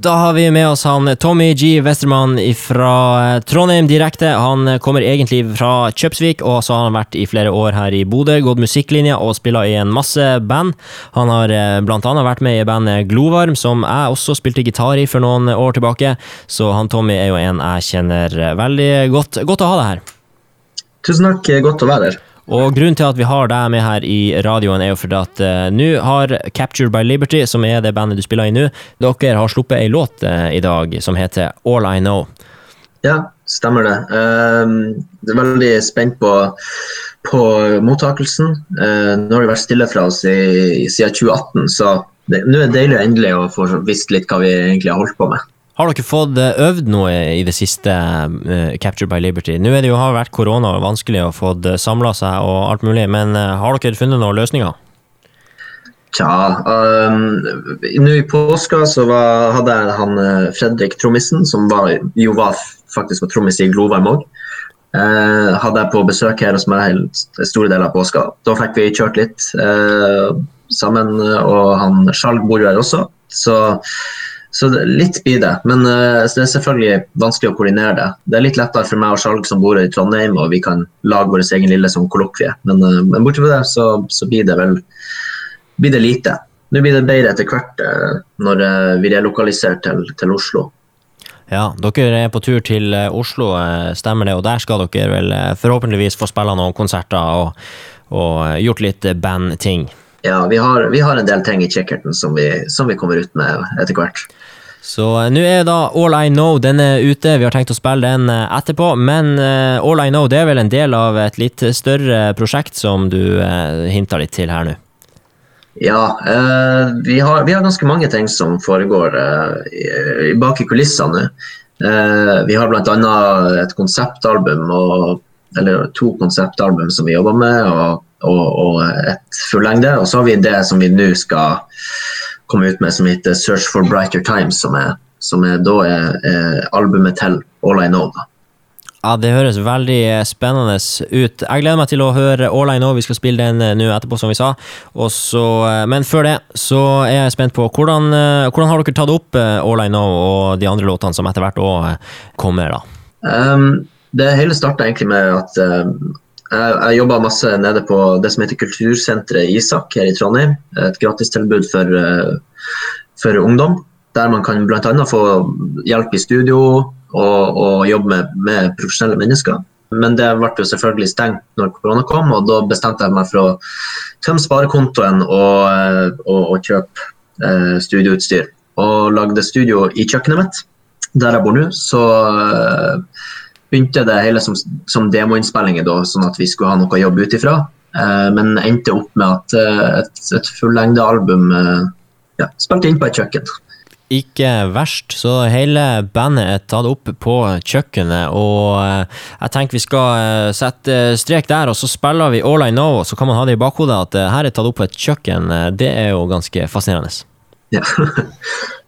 Da har vi med oss han Tommy G. Westermann fra eh, Trondheim direkte. Han kommer egentlig fra Kjøpsvik, og så har han vært i flere år her i Bodø, gått musikklinja og spiller i en masse band. Han har eh, blant annet vært med i bandet Glovarm, som jeg også spilte gitar i for noen år tilbake, så han Tommy er jo en jeg kjenner veldig godt. Godt å ha deg her. Tusen takk, godt å være her. Og Grunnen til at vi har deg med her i radioen, er jo fordi at uh, nå har Captured by Liberty, som er det bandet du spiller i nå, dere har sluppet ei låt uh, i dag som heter All I Know. Ja, stemmer det. Uh, er veldig spent på, på mottakelsen. Uh, nå har det vært stille fra oss i, siden 2018, så nå er det deilig endelig å få visst litt hva vi egentlig har holdt på med. Har dere fått eh, øvd noe i det siste, uh, Captured by Liberty? Nå er det jo har vært korona og vanskelig å få samla seg og alt mulig, men uh, har dere funnet noen løsninger? Tja, um, nå i påska så var, hadde jeg han Fredrik Trommisen, som var, jo var faktisk var trommis i Glovarm òg. Uh, hadde jeg på besøk her hos meg store deler av påska. Da fikk vi kjørt litt sammen, og han Skjalg bor jo her også. Så så det, litt det. Men uh, det er selvfølgelig vanskelig å koordinere det. Det er litt lettere for meg og Skjalg som bor i Trondheim, og vi kan lage vår egen lille sånn kollokvie. Men, uh, men fra det, så, så, blir det vel blir det lite. Nå blir det bedre etter hvert uh, når vi relokaliserer til, til, Oslo. Ja, dere er på tur til Oslo, stemmer det? Og der skal dere vel forhåpentligvis få spille noen konserter og, og gjort litt bandting? Ja, vi har, vi har, en del ting i kikkerten som vi, som vi kommer ut med etter hvert. Så uh, nå er da All I Know den er ute, vi har tenkt å spille den uh, etterpå. Men uh, All I Know det er vel en del av et litt større prosjekt som du uh, hinta litt til her nå? Ja, vi har, vi, har, ganske mange ting som foregår bak i kulissene nå. vi har bl.a. et konseptalbum, og, eller to konseptalbum som vi jobber med. og og, og et fullengde. Og så har vi det som vi nå skal komme ut med som heter 'Search for Brighter Times', som, er, som er, da er, er, albumet til All I Know. da. Ja, Det høres veldig spennende ut. Jeg gleder meg til å høre All I Know. Vi skal spille den eh, nå etterpå, som vi sa. Så, eh, men før det så er jeg spent på hvordan, eh, hvordan har dere tatt opp All I Know og de andre låtene som etter hvert òg kommer? da? Um, det hele starta egentlig med at um, jeg, jeg masse nede på det som heter Kultursenteret Isak her i Trondheim. Et gratistilbud for, eh, for ungdom. Der man kan bl.a. få hjelp i studio og, og jobbe med, med, profesjonelle mennesker. Men det ble jo selvfølgelig stengt når korona kom, og da bestemte jeg meg for å tømme sparekontoen og, eh, og, og kjøpe eh, studioutstyr. Og lagde studio i kjøkkenet mitt, der jeg bor nå. Så eh, begynte det hele som, som demoinnspillinger, da, sånn at vi skulle ha noe å jobbe ut ifra. Eh, men endte opp med at eh, et, et fullengdealbum eh, ja, spilte inn på et kjøkken. Ikke verst, så hele bandet er tatt opp på kjøkkenet, og eh, jeg tenker vi skal eh, sette strek der, og så spiller vi All I Know, så kan man ha det i bakhodet at her er tatt opp på et kjøkken. Det er jo ganske fascinerende. Ja.